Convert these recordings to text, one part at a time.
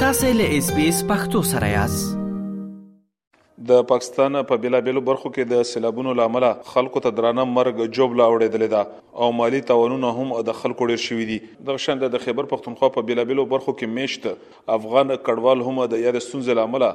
تاسو له اس بي اس پختو سره یاست د پاکستان په بیلابیلو برخو کې د سیلابونو لامل خلکو ته درانه مرګ جوړ لاوړېدل دا او مالی تاوانونه هم د خلکو ډیر شوې دي د شند د خیبر پښتونخوا په بیلابیلو برخو کې میشت افغان کډوال هم د یاد ستونزې لامل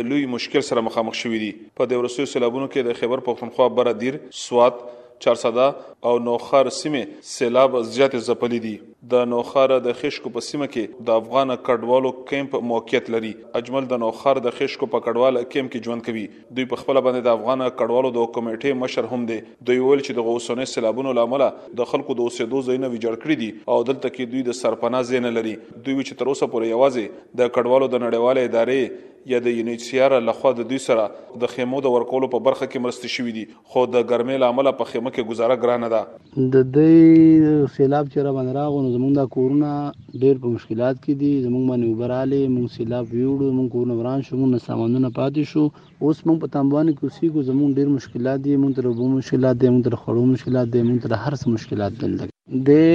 د لوی مشکل سره مخامخ شوې دي په د ورسو سیلابونو کې د خیبر پښتونخوا بر دیر سوات چارسده او نوښار سیمې سېلاب زیاتې ځپلې دي. د نوښار د خېشکو په سیمه کې د افغان کډوالو کېمپ موقعیت لري. اجمل د نوښار د خېشکو په کډوال کېمپ کې ژوند کوي. دوی په خپله باندې د افغان کډوالو د کمېټې مشر هم دی. دوی وویل چې دغو اوسنیو سېلابونو له امله د خلکو د اوسېدو ځایونه ویجاړ کړي دي او دلته کې دوی د سرپناه ځای نه لري. دوی وي چې تر اوسه پورې یوازې د کډوالو د نړیوالې ادارې یا د یونیچسیار له خوا د دوی سره د خېمو د ورکولو په برخه کې مرستې شوي دي خو د ګرمۍ له امله په خېمه کې ګوزاره ګرانه ده. د دې سېلاب چې راباندې راغو نو زموږ دا کورونه ډېر په مشکلات کې دي، زموږ باندې اوبه رالې، موږ سېلاب ویوړو، زموږ کورونه وران شو، موږ نه سامانونه پاتې شو، اوس موږ په تامبوانو کې اوسېږو، زموږ ډېر مشکلات دي، موږ ته له اوبو مشکلات دی، موږ ته له خوړو مشکلات دی، موږ ته له هر څه مشکلات دلته. دی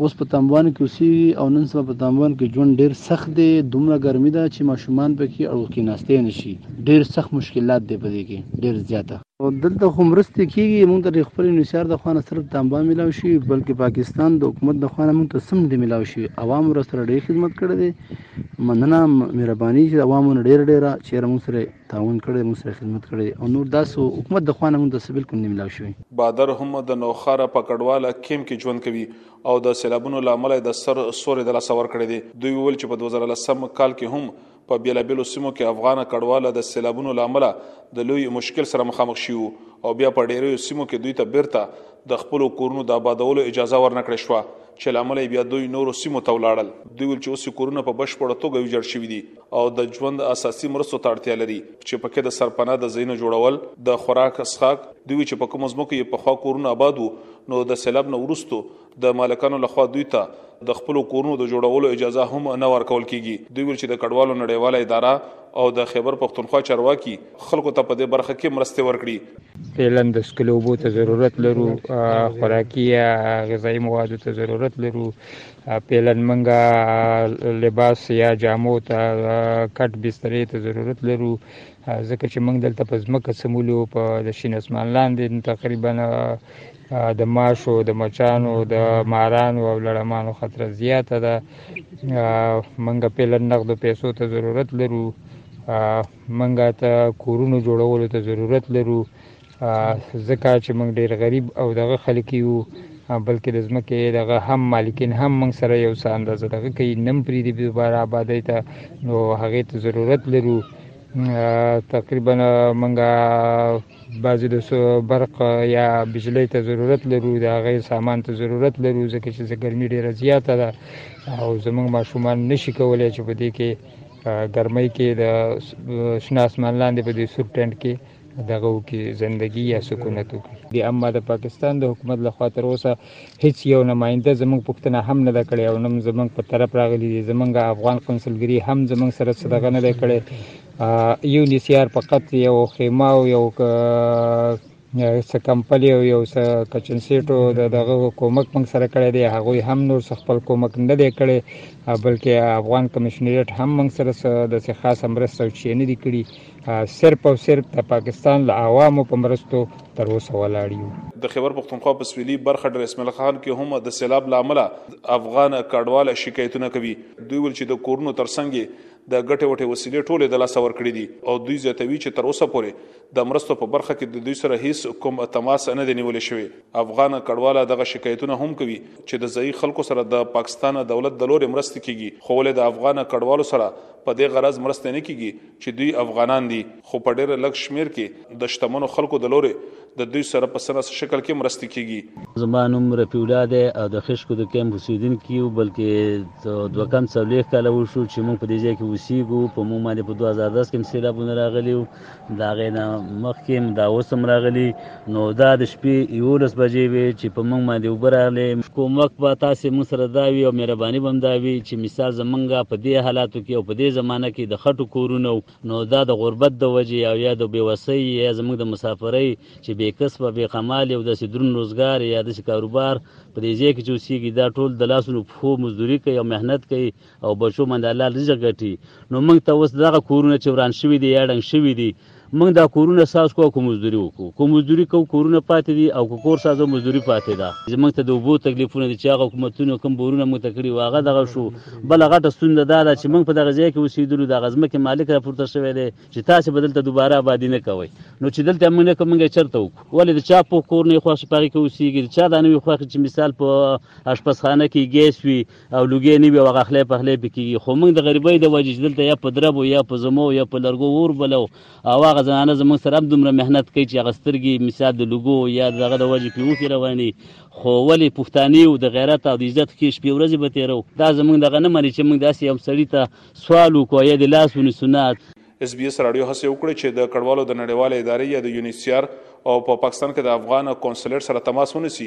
اوس په تامبوانو کې اوسېږي او نن سبا په تامبوانو کې ژوند ډېر سخت دی، دومره ګرمي ده چې ماشومان په کې اړو کېناستی نه شي، ډېر سخت مشکلات دی په دې کې ډېر زیاته. او دلته خو مرستې کېږي مونږ ته د خپل نصار د خوانه صرف تانبا ملاو شي بلکې پاکستان د حکومت د خوانه مونږ ته سم دې ملاو شي عوام ور سره ډېر خدمت کړی دی مننه مهرباني چې عوام مونږ ډېر ډېر چې مونږ سره تعاون کړی مونږ سره خدمت کړی او نور داسې حکومت د خوانه مونږ ته سبل کوم دې ملاو شي بادر هم د نوښاره په کډواله کیم کې ژوند کوي او د سیلابونو لامل د سر سورې د لاسه ورکړې دي دوی ویل چې په 2010 کال کې هم په بیلابیلو سیمو کې افغان کډواله د سیلابونو لامل د لوی مشکل سره مخامخ شیو او بیا په ډیریو سیمو کې دوی ته بیرته د خپل کورونو د آبادولو اجازه ورنکړې شو چې لامل بیا دوی نورو سیمو ته ولاړل دوی ول چې اوس کورونه په بشپړه توګه ویجاړ شوی دي او د ژوند اساسي مرستو ته اړتیا لري چې پکې د سرپناه د زینو جوړول د خوراک اسخاک دوی چې په کوم ځمکه یې په خوا کورونه آبادو نو د سیلاب نه ورستو د مالکانو له خوا دوی ته د خپلو کورونو د جوړولو اجازه هم نه ورکول کیږي. دوی ویل چې د کډوالو نړیواله اداره او د خیبر پښتونخوا چارواکي خلکو ته په دې برخه کې مرستې ورکړي. فعلا د څښلو اوبو ته ضرورت لرو، خوراکي یا غذایي موادو ته ضرورت لرو، فعلا موږ لباس یا جامو ته، کټ بسترې ته ضرورت لرو، ځکه چې موږ دلته په ځمکه څملو، په د شین اسمان لاندې تقریبا د ماشو، د مچانو، د مارانو او لړمانو خطر زیاته ده. منګه پیلن نقدو پیسو ته ضرورت لرو. منګه ته کورونو جوړولو ته ضرورت لرو. ځکه چې منګ ډیر غریب او دغه خلک یو بلکې د زمکه دغه هم مالکین هم منګ سره یو څه اندازه دغه کوي نم پریدي دوباره آبادی ته نو هغه ته ضرورت لرو. تقریبا منګه بعضی د برق یا بجلی ته ضرورت لرو د غیر سامان ته ضرورت لرو ځکه چې ګرمي ډیره زیاته ده او زمونږ ماشومان نشي کولای چې په دې کې ګرمۍ کې د شنه اسمان لاندې په دې سور ټنټ کې دغه وکي زندگی یا سکونت وکړي د اما د پاکستان د حکومت له خوا تر اوسه هیڅ یو نماینده زمونږ پښتنه هم نه کړي او نم زمونږ په طرف راغلي دي زمونږ افغان قونسلګری هم زمونږ سره صدقه نه کړي یو نسیار فقط یو خیمه او یو څه کمپلی او یو څه کچنسیټو د دغه کومک موږ سره کړی دی هغه هم نور څه خپل کومک نه دی کړی بلکې افغان کمشنریټ هم موږ سره د څه خاصه مرسته او چینه دی کړی صرف او صرف د پاکستان له عوامو په مرستو تر اوسه ولاړ یو. د خیبر پښتونخوا په سویلي برخه ډرسمل خان کې هم د سیلاب له امله افغان کډوال شکایتونه کوي. دوی ویل چې د کورونو ترڅنګ یې د ګټې وټې وسیلې ټولې د لاسه ورکړې دي او دوی زیاتوي چې تر اوسه پورې د مرستو په برخه کې د دوی سره هیڅ کوم تماس نه دی نیول شوی. افغان کډوال دغه شکایتونه هم کوي چې د ځایي خلکو سره د پاکستان دولت د لورې مرستې کیږي خو ولې د افغان کډوالو سره په دې غرض مرستې نه کیږي چې دوی افغانان دي خو په ډېر لږ شمېر کې د شتمنو خلکو د لورې د دوی سره په څه نا څه شکل کې مرستې کېږي. زما نوم رفیع الله دی او د خشکو د کمپ اوسېدونکي یو، بلکې دوه کم څلوېښت کاله وشو چې موږ په دې ځای کې اوسېږو. په موږ باندې په دوه زره او لس کې هم سېلابونه راغلي وو، د هغې نه مخکې هم، دا اوس هم راغلي. نو دا د شپې یوولس بجې وې چې په موږ باندې اوبه راغلې. کوم وخت به تاسې موږ سره دا وي او مهرباني به هم دا وي چې مثال زموږ په دې حالاتو کې او په دې زمانه کې د خټو کورونه وو، نو دا د غربت د وجې او یا د بې وسۍ یا زموږ د مسافرۍ چې بې کسبه، بې قمالې او داسې دروند روزګار یا داسې کاروبار په دې ځای کې چې اوسېږي دا ټول د لاسو پښو مزدوري کوي او محنت کوي، او بچو باندې حلال رزق ګټي نو موږ ته اوس دغه کورونه چې وران شوي دي یا ړنګ شوي دي موږ دا کورونه ساز کو کو مزدوري وکړو کو مزدوري کو کورونه پاتې دي او کو کور سازو مزدوري پاتې ده زموږ ته د وبو تکلیفونه دي چې هغه حکومتونو کوم بورونه موږ ته کړی واغه دغه شو بل غټه ستونزه دا ده چې موږ په دغه ځای کې اوسېدلو د غزمه کې مالک را پورته شوی دی چې تاسو بدل ته دوباره آبادی نه کوي نو چې دلته موږ نه کومګه چرته وکړو ولې د چا په کور نه خوښ پاري کې اوسېږي چا دا نه وي خوښ چې مثال په اشپزخانه کې ګیس وي او لوګی نه وي او هغه اخلی پخلی پې کېږي خو موږ د غریبۍ د وجې چې دلته یا په دربو یا په زمو یا په لرګو اور بلو او هغه زنانه زموږ سره هم دومره محنت کوي چې هغه سترګې مثال د لوګو یا دغه د وجې پې اوښې رواني خو ولې پښتانه یو د غیرت او د عزت ښې شپې ورځې به تېرو دا زموږ دغه نه مني چې موږ داسې یو سړي ته سوال وکړو یا د لاس ونیسو نه اس بي اس راډیو هڅې وکړې چې د کډوالو د نړیوالې ادارې یا د یونیسیار او په پاکستان کې د افغان قونسلیټ سره تماس ونیسي